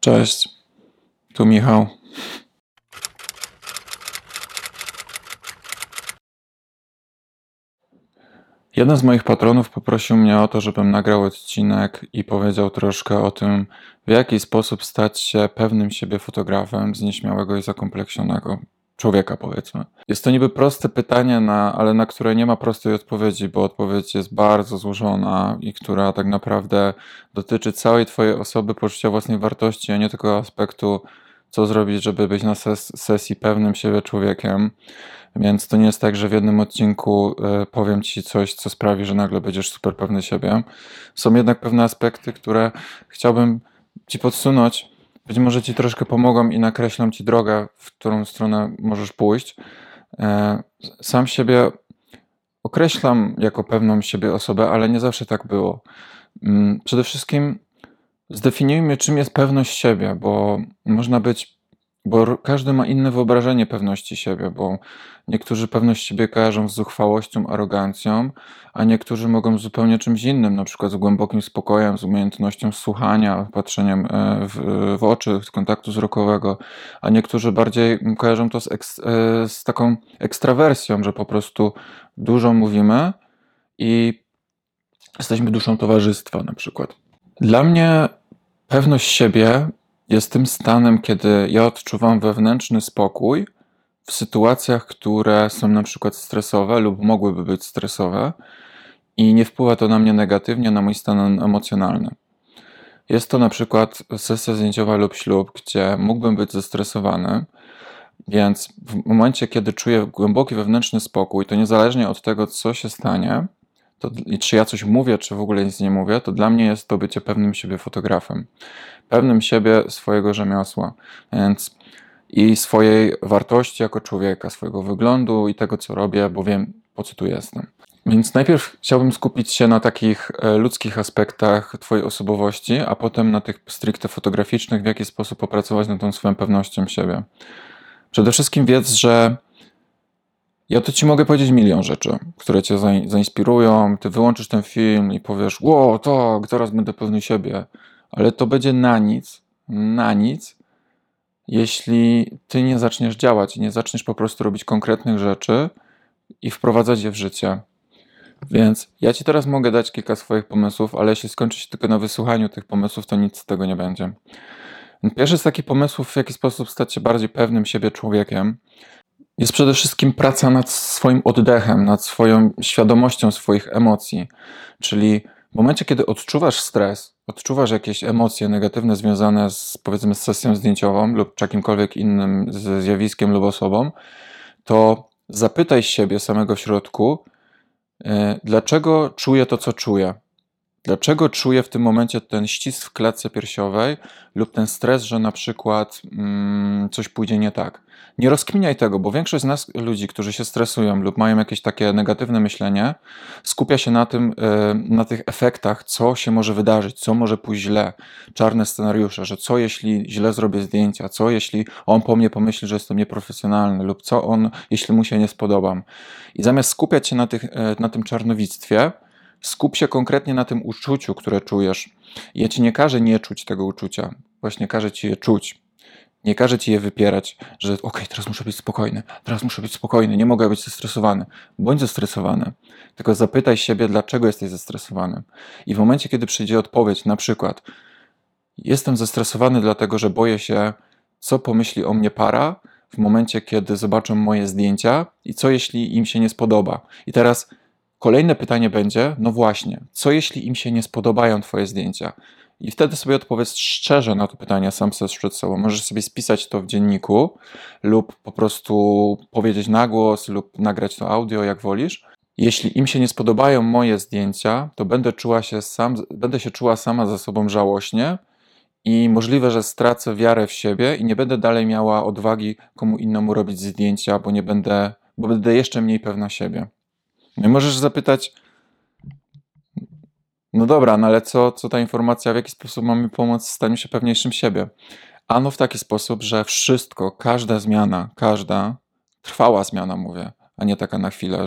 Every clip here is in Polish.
Cześć, tu Michał. Jeden z moich patronów poprosił mnie o to, żebym nagrał odcinek i powiedział troszkę o tym, w jaki sposób stać się pewnym siebie fotografem z nieśmiałego i zakompleksionego człowieka, powiedzmy. Jest to niby proste pytanie, na, ale na które nie ma prostej odpowiedzi, bo odpowiedź jest bardzo złożona i która tak naprawdę dotyczy całej Twojej osoby, poczucia własnej wartości, a nie tylko aspektu, co zrobić, żeby być na ses sesji pewnym siebie człowiekiem. Więc to nie jest tak, że w jednym odcinku y, powiem Ci coś, co sprawi, że nagle będziesz super pewny siebie. Są jednak pewne aspekty, które chciałbym Ci podsunąć być może ci troszkę pomogą i nakreślą ci drogę, w którą stronę możesz pójść. E, sam siebie określam jako pewną siebie osobę, ale nie zawsze tak było. Mm, przede wszystkim zdefiniujmy, czym jest pewność siebie, bo można być bo każdy ma inne wyobrażenie pewności siebie, bo niektórzy pewność siebie kojarzą z zuchwałością, arogancją, a niektórzy mogą zupełnie czymś innym, na przykład z głębokim spokojem, z umiejętnością słuchania, patrzeniem e, w, w oczy, z kontaktu wzrokowego, a niektórzy bardziej kojarzą to z, eks, e, z taką ekstrawersją, że po prostu dużo mówimy i jesteśmy duszą towarzystwa na przykład. Dla mnie pewność siebie jest tym stanem, kiedy ja odczuwam wewnętrzny spokój w sytuacjach, które są na przykład stresowe lub mogłyby być stresowe i nie wpływa to na mnie negatywnie, na mój stan emocjonalny. Jest to na przykład sesja zdjęciowa lub ślub, gdzie mógłbym być zestresowany, więc w momencie, kiedy czuję głęboki wewnętrzny spokój, to niezależnie od tego, co się stanie, to, czy ja coś mówię, czy w ogóle nic nie mówię, to dla mnie jest to bycie pewnym siebie fotografem. Pewnym siebie swojego rzemiosła. Więc i swojej wartości jako człowieka, swojego wyglądu i tego, co robię, bo wiem, po co tu jestem. Więc najpierw chciałbym skupić się na takich e, ludzkich aspektach Twojej osobowości, a potem na tych stricte fotograficznych, w jaki sposób opracować nad tą swoją pewnością siebie. Przede wszystkim wiedz, że ja to ci mogę powiedzieć milion rzeczy, które cię zainspirują. Ty wyłączysz ten film i powiesz, ło, tak, teraz będę pewny siebie. Ale to będzie na nic, na nic, jeśli ty nie zaczniesz działać, nie zaczniesz po prostu robić konkretnych rzeczy i wprowadzać je w życie. Więc ja ci teraz mogę dać kilka swoich pomysłów, ale jeśli skończy się tylko na wysłuchaniu tych pomysłów, to nic z tego nie będzie. Pierwszy z takich pomysłów, w jaki sposób stać się bardziej pewnym siebie człowiekiem, jest przede wszystkim praca nad swoim oddechem, nad swoją świadomością swoich emocji. Czyli w momencie, kiedy odczuwasz stres, odczuwasz jakieś emocje negatywne związane z, powiedzmy, z sesją zdjęciową lub jakimkolwiek innym zjawiskiem lub osobą, to zapytaj siebie samego w środku, e, dlaczego czuję to, co czuję. Dlaczego czuję w tym momencie ten ścisk w klatce piersiowej lub ten stres, że na przykład mm, coś pójdzie nie tak? Nie rozkminiaj tego, bo większość z nas, ludzi, którzy się stresują lub mają jakieś takie negatywne myślenie, skupia się na tym, e, na tych efektach, co się może wydarzyć, co może pójść źle, czarne scenariusze, że co jeśli źle zrobię zdjęcia, co jeśli on po mnie pomyśli, że jestem nieprofesjonalny, lub co on, jeśli mu się nie spodobam. I zamiast skupiać się na, tych, e, na tym czarnowictwie, skup się konkretnie na tym uczuciu, które czujesz. Ja ci nie każę nie czuć tego uczucia, właśnie każę ci je czuć. Nie każę ci je wypierać, że okej, okay, teraz muszę być spokojny, teraz muszę być spokojny, nie mogę być zestresowany. Bądź zestresowany, tylko zapytaj siebie, dlaczego jesteś zestresowany. I w momencie, kiedy przyjdzie odpowiedź, na przykład, jestem zestresowany dlatego, że boję się, co pomyśli o mnie para w momencie, kiedy zobaczą moje zdjęcia i co jeśli im się nie spodoba. I teraz kolejne pytanie będzie, no właśnie, co jeśli im się nie spodobają Twoje zdjęcia? I wtedy sobie odpowiedz szczerze na to pytanie sam sobie przed sobą. Możesz sobie spisać to w dzienniku lub po prostu powiedzieć na głos lub nagrać to audio, jak wolisz. Jeśli im się nie spodobają moje zdjęcia, to będę, czuła się sam, będę się czuła sama ze sobą żałośnie i możliwe, że stracę wiarę w siebie i nie będę dalej miała odwagi komu innemu robić zdjęcia, bo nie będę, bo będę jeszcze mniej pewna siebie. No i możesz zapytać, no dobra, no ale co, co ta informacja, w jaki sposób mamy pomóc w staniu się pewniejszym siebie? Ano w taki sposób, że wszystko, każda zmiana, każda trwała zmiana, mówię, a nie taka na chwilę.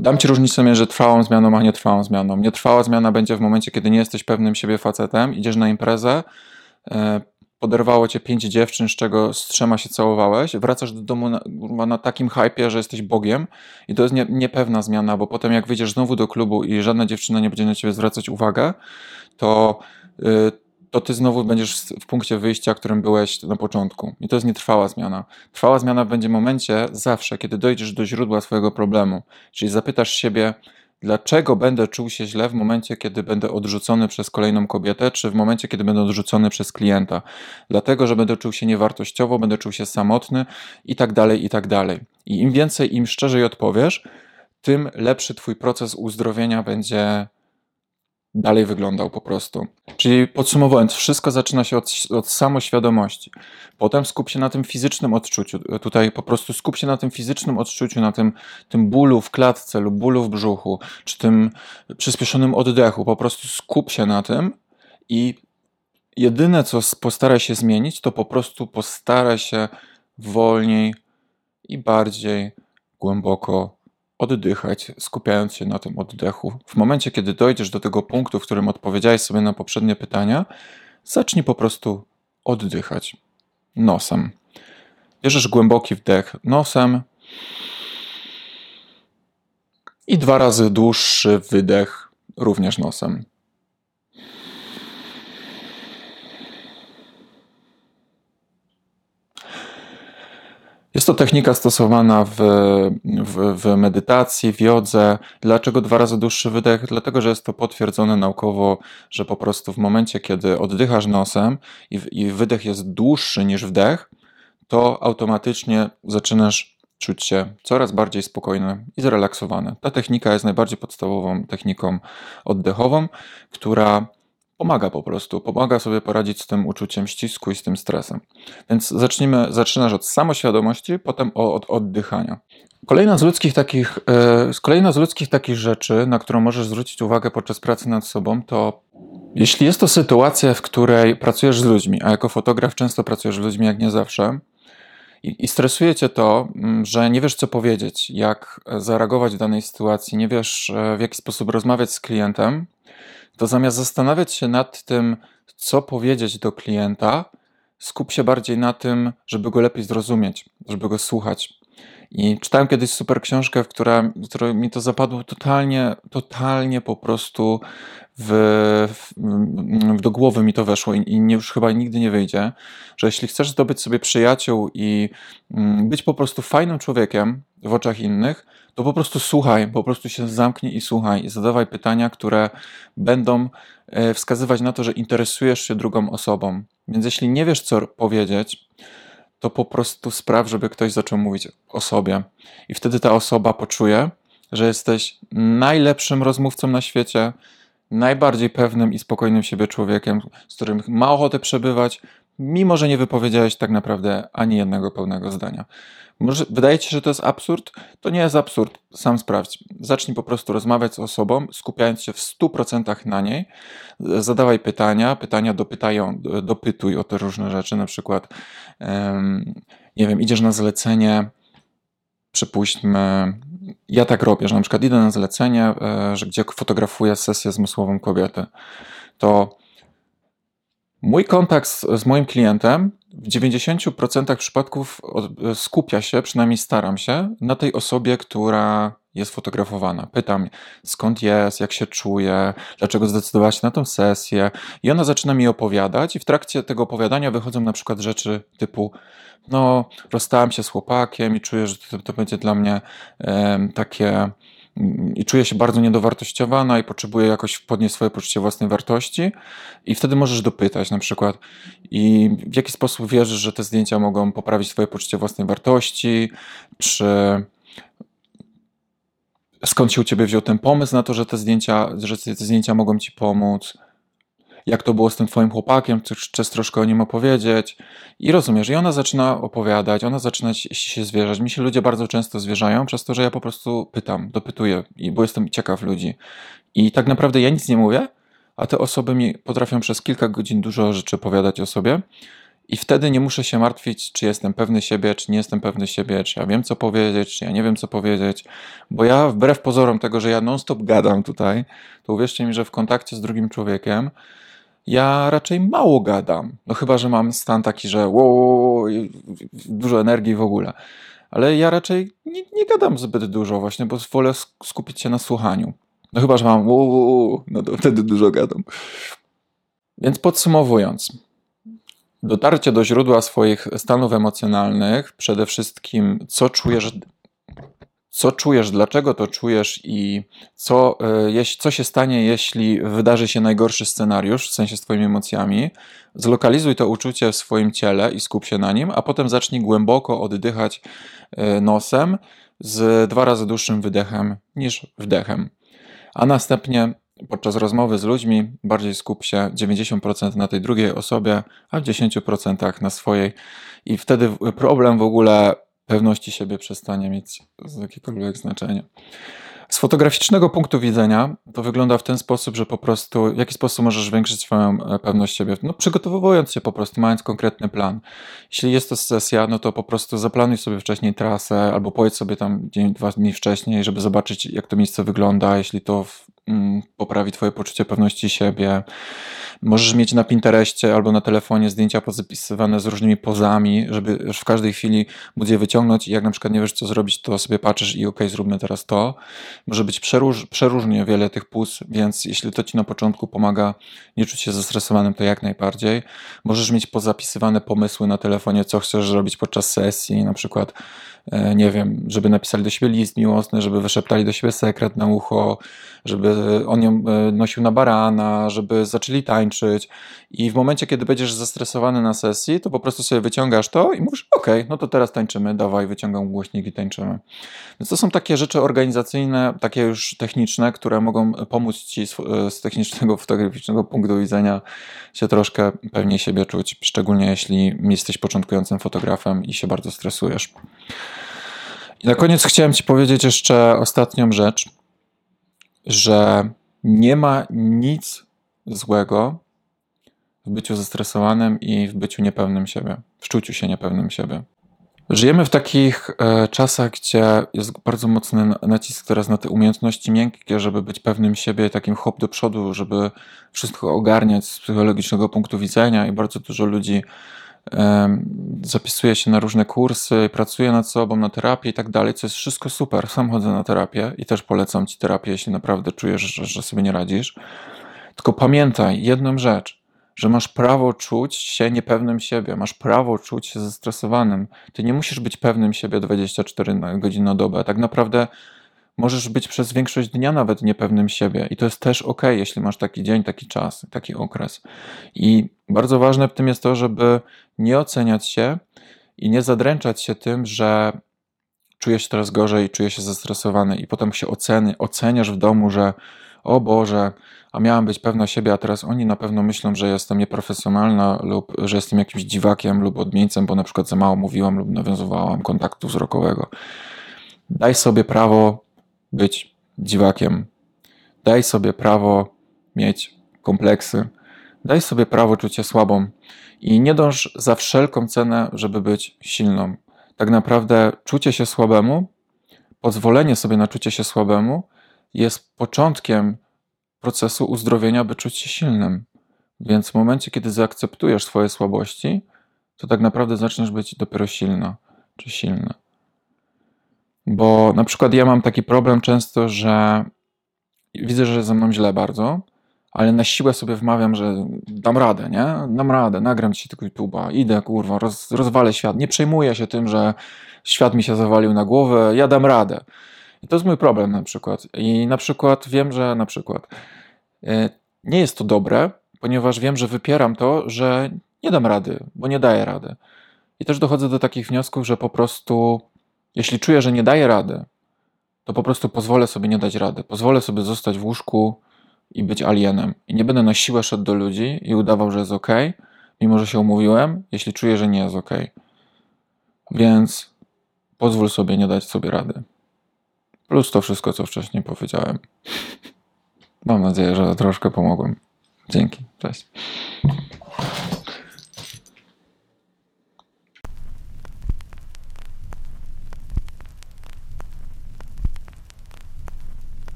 Dam ci różnicę między trwałą zmianą, a nietrwałą zmianą. Nietrwała zmiana będzie w momencie, kiedy nie jesteś pewnym siebie facetem, idziesz na imprezę, e, poderwało cię pięć dziewczyn, z czego z trzema się całowałeś, wracasz do domu na, na takim hypie, że jesteś Bogiem i to jest nie, niepewna zmiana, bo potem jak wyjdziesz znowu do klubu i żadna dziewczyna nie będzie na ciebie zwracać uwagę, to, yy, to ty znowu będziesz w punkcie wyjścia, którym byłeś na początku. I to jest nietrwała zmiana. Trwała zmiana będzie w momencie zawsze, kiedy dojdziesz do źródła swojego problemu. Czyli zapytasz siebie, Dlaczego będę czuł się źle w momencie, kiedy będę odrzucony przez kolejną kobietę, czy w momencie, kiedy będę odrzucony przez klienta? Dlatego, że będę czuł się niewartościowo, będę czuł się samotny i tak dalej, i tak dalej. I im więcej, im szczerzej odpowiesz, tym lepszy Twój proces uzdrowienia będzie dalej wyglądał po prostu. Czyli podsumowując, wszystko zaczyna się od, od samoświadomości. Potem skup się na tym fizycznym odczuciu. Tutaj po prostu skup się na tym fizycznym odczuciu, na tym, tym bólu w klatce lub bólu w brzuchu, czy tym przyspieszonym oddechu. Po prostu skup się na tym i jedyne, co postaraj się zmienić, to po prostu postaraj się wolniej i bardziej głęboko oddychać, skupiając się na tym oddechu. W momencie, kiedy dojdziesz do tego punktu, w którym odpowiedziałeś sobie na poprzednie pytania, zacznij po prostu oddychać nosem. Bierzesz głęboki wdech nosem i dwa razy dłuższy wydech również nosem. Jest to technika stosowana w, w, w, medytacji, w jodze. Dlaczego dwa razy dłuższy wydech? Dlatego, że jest to potwierdzone naukowo, że po prostu w momencie, kiedy oddychasz nosem i, i wydech jest dłuższy niż wdech, to automatycznie zaczynasz czuć się coraz bardziej spokojny i zrelaksowany. Ta technika jest najbardziej podstawową techniką oddechową, która pomaga po prostu, pomaga sobie poradzić z tym uczuciem ścisku i z tym stresem. Więc zacznijmy, zaczynasz od samoświadomości, potem od oddychania. Kolejna z ludzkich takich, yy, kolejna z ludzkich takich rzeczy, na którą możesz zwrócić uwagę podczas pracy nad sobą, to jeśli jest to sytuacja, w której pracujesz z ludźmi, a jako fotograf często pracujesz z ludźmi, jak nie zawsze, i, i stresuje cię to, mm, że nie wiesz, co powiedzieć, jak zareagować w danej sytuacji, nie wiesz, e, w jaki sposób rozmawiać z klientem, to zamiast zastanawiać się nad tym, co powiedzieć do klienta, skup się bardziej na tym, żeby go lepiej zrozumieć, żeby go słuchać. I czytałem kiedyś super książkę, w w której mi to zapadło totalnie, totalnie po prostu w, w, w, do głowy mi to weszło i, i już chyba nigdy nie wyjdzie, że jeśli chcesz zdobyć sobie przyjaciół i mm, być po prostu fajnym człowiekiem w oczach innych, to po prostu słuchaj, po prostu się zamknij i słuchaj i zadawaj pytania, które będą e, wskazywać na to, że interesujesz się drugą osobą. Więc jeśli nie wiesz, co powiedzieć, to po prostu spraw, żeby ktoś zaczął mówić o sobie. I wtedy ta osoba poczuje, że jesteś najlepszym rozmówcą na świecie, najbardziej pewnym i spokojnym siebie człowiekiem, z którym ma ochotę przebywać, mimo że nie wypowiedziałeś tak naprawdę ani jednego pełnego zdania. Może wydaje ci się, że to jest absurd? To nie jest absurd. Sam sprawdź. Zacznij po prostu rozmawiać z osobą, skupiając się w 100% na niej. Zadawaj pytania, pytania dopytają, dopytuj o te różne rzeczy. Na przykład, nie wiem, idziesz na zlecenie, przypuśćmy, ja tak robię, że na przykład idę na zlecenie, e, że gdzie fotografuję sesję zmysłową kobiety, to mój kontakt z, z moim klientem w 90% przypadków skupia się, przynajmniej staram się, na tej osobie, która jest fotografowana. Pytam, skąd jest, jak się czuje, dlaczego zdecydowała się na tę sesję. I ona zaczyna mi opowiadać, i w trakcie tego opowiadania wychodzą na przykład rzeczy typu: No, rozstałem się z chłopakiem i czuję, że to, to będzie dla mnie takie i czuje się bardzo niedowartościowana i potrzebuje jakoś podnieść swoje poczucie własnej wartości. I wtedy możesz dopytać na przykład i w jaki sposób wierzysz, że te zdjęcia mogą poprawić twoje poczucie własnej wartości, czy skąd się u ciebie wziął ten pomysł na to, że te zdjęcia, że te zdjęcia mogą ci pomóc, jak to było z tym twoim chłopakiem, chcesz troszkę o nim opowiedzieć. I rozumiesz, i ona zaczyna opowiadać, ona zaczyna się zwierzać. Mi się ludzie bardzo często zwierzają, przez to, że ja po prostu pytam, dopytuję, bo jestem ciekaw ludzi. I tak naprawdę ja nic nie mówię, a te osoby mi potrafią przez kilka godzin dużo rzeczy opowiadać o sobie. I wtedy nie muszę się martwić, czy jestem pewny siebie, czy nie jestem pewny siebie, czy ja wiem, co powiedzieć, czy ja nie wiem, co powiedzieć, bo ja wbrew pozorom tego, że ja non-stop gadam tutaj, to uwierzcie mi, że w kontakcie z drugim człowiekiem ja raczej mało gadam. No chyba, że mam stan taki, że wow, dużo energii w ogóle. Ale ja raczej nie, nie gadam zbyt dużo właśnie, bo wolę skupić się na słuchaniu. No chyba, że mam wow, no to wtedy dużo gadam. Więc podsumowując, dotarcie do źródła swoich stanów emocjonalnych, przede wszystkim co czujesz co czujesz, dlaczego to czujesz i co, e, co się stanie, jeśli wydarzy się najgorszy scenariusz, w sensie z Twoimi emocjami. Zlokalizuj to uczucie w swoim ciele i skup się na nim, a potem zacznij głęboko oddychać e, nosem z dwa razy dłuższym wydechem niż wdechem. A następnie podczas rozmowy z ludźmi bardziej skup się 90% na tej drugiej osobie, a w 10% na swojej. I wtedy problem w ogóle pewności siebie przestanie mieć jakiekolwiek znaczenie. Z fotograficznego punktu widzenia to wygląda w ten sposób, że po prostu w jaki sposób możesz zwiększyć swoją e, pewność siebie? No, przygotowując się po prostu, mając konkretny plan. Jeśli jest to sesja, no to po prostu zaplanuj sobie wcześniej trasę albo pojedź sobie tam dzień, dwa dni wcześniej, żeby zobaczyć, jak to miejsce wygląda, jeśli to poprawi Twoje poczucie pewności siebie. Możesz mieć na Pinterestie albo na telefonie zdjęcia pozapisywane z różnymi pozami, żeby w każdej chwili móc je wyciągnąć i jak na przykład nie wiesz co zrobić, to sobie patrzysz i ok, zróbmy teraz to. Może być przeróż, przeróżnie wiele tych puz, więc jeśli to ci na początku pomaga nie czuć się zestresowanym, to jak najbardziej. Możesz mieć pozapisywane pomysły na telefonie, co chcesz zrobić podczas sesji, na przykład E, nie wiem, żeby napisali do siebie list miłosny, żeby wyszeptali do siebie sekret na ucho, żeby on ją e, nosił na barana, żeby zaczęli tańczyć. I w momencie, kiedy będziesz zestresowany na sesji, to po prostu sobie wyciągasz to i mówisz, ok, no to teraz tańczymy, dawaj, wyciągam głośnik i tańczymy. Więc to są takie rzeczy organizacyjne, takie już techniczne, które mogą pomóc ci e, z technicznego, fotograficznego punktu widzenia się troszkę pewniej siebie czuć, szczególnie jeśli jesteś początkującym fotografem i się bardzo stresujesz. I na koniec chciałem Ci powiedzieć jeszcze ostatnią rzecz, że nie ma nic złego w byciu zestresowanym i w byciu niepewnym siebie, w czuciu się niepewnym siebie. Żyjemy w takich e, czasach, gdzie jest bardzo mocny nacisk teraz na te umiejętności miękkie, żeby być pewnym siebie, takim hop do przodu, żeby wszystko ogarniać z psychologicznego punktu widzenia i bardzo dużo ludzi zapisuje się na różne kursy, pracuje nad sobą, na terapię i tak dalej, co jest wszystko super. Sam chodzę na terapię i też polecam ci terapię, jeśli naprawdę czujesz, że, że sobie nie radzisz. Tylko pamiętaj jedną rzecz, że masz prawo czuć się niepewnym siebie, masz prawo czuć się zestresowanym. Ty nie musisz być pewnym siebie 24 godziny na dobę. Tak naprawdę możesz być przez większość dnia nawet niepewnym siebie i to jest też ok, jeśli masz taki dzień, taki czas, taki okres. I bardzo ważne w tym jest to, żeby nie oceniać się i nie zadręczać się tym, że czuję się teraz gorzej, czuję się zestresowany i potem się oceny, oceniasz w domu, że o Boże, a miałam być pewna siebie, a teraz oni na pewno myślą, że jestem nieprofesjonalna lub że jestem jakimś dziwakiem lub odmieńcem, bo na przykład za mało mówiłam lub nawiązywałam kontaktu wzrokowego. Daj sobie prawo być dziwakiem. Daj sobie prawo mieć kompleksy. Daj sobie prawo czuć się słabą i nie dąż za wszelką cenę, żeby być silną. Tak naprawdę czucie się słabemu, pozwolenie sobie na czucie się słabemu jest początkiem procesu uzdrowienia, by czuć się silnym. Więc w momencie, kiedy zaakceptujesz swoje słabości, to tak naprawdę zaczniesz być dopiero silna czy silny. Bo na przykład ja mam taki problem często, że widzę, że ze mną źle bardzo, ale na siłę sobie wmawiam, że dam radę, nie? Dam radę, nagram ci tylko YouTube'a, idę, kurwa, roz, rozwalę świat. Nie przejmuję się tym, że świat mi się zawalił na głowę, ja dam radę. I to jest mój problem na przykład. I na przykład wiem, że na przykład e, nie jest to dobre, ponieważ wiem, że wypieram to, że nie dam rady, bo nie daję rady. I też dochodzę do takich wniosków, że po prostu jeśli czuję, że nie daję rady, to po prostu pozwolę sobie nie dać rady. Pozwolę sobie zostać w łóżku i być alienem. I nie będę na siłę szedł do ludzi i udawał, że jest ok, mimo że się umówiłem, jeśli czuję, że nie jest ok. Więc pozwól sobie nie dać sobie rady. Plus to wszystko, co wcześniej powiedziałem. Mam nadzieję, że troszkę pomogłem. Dzięki. Cześć.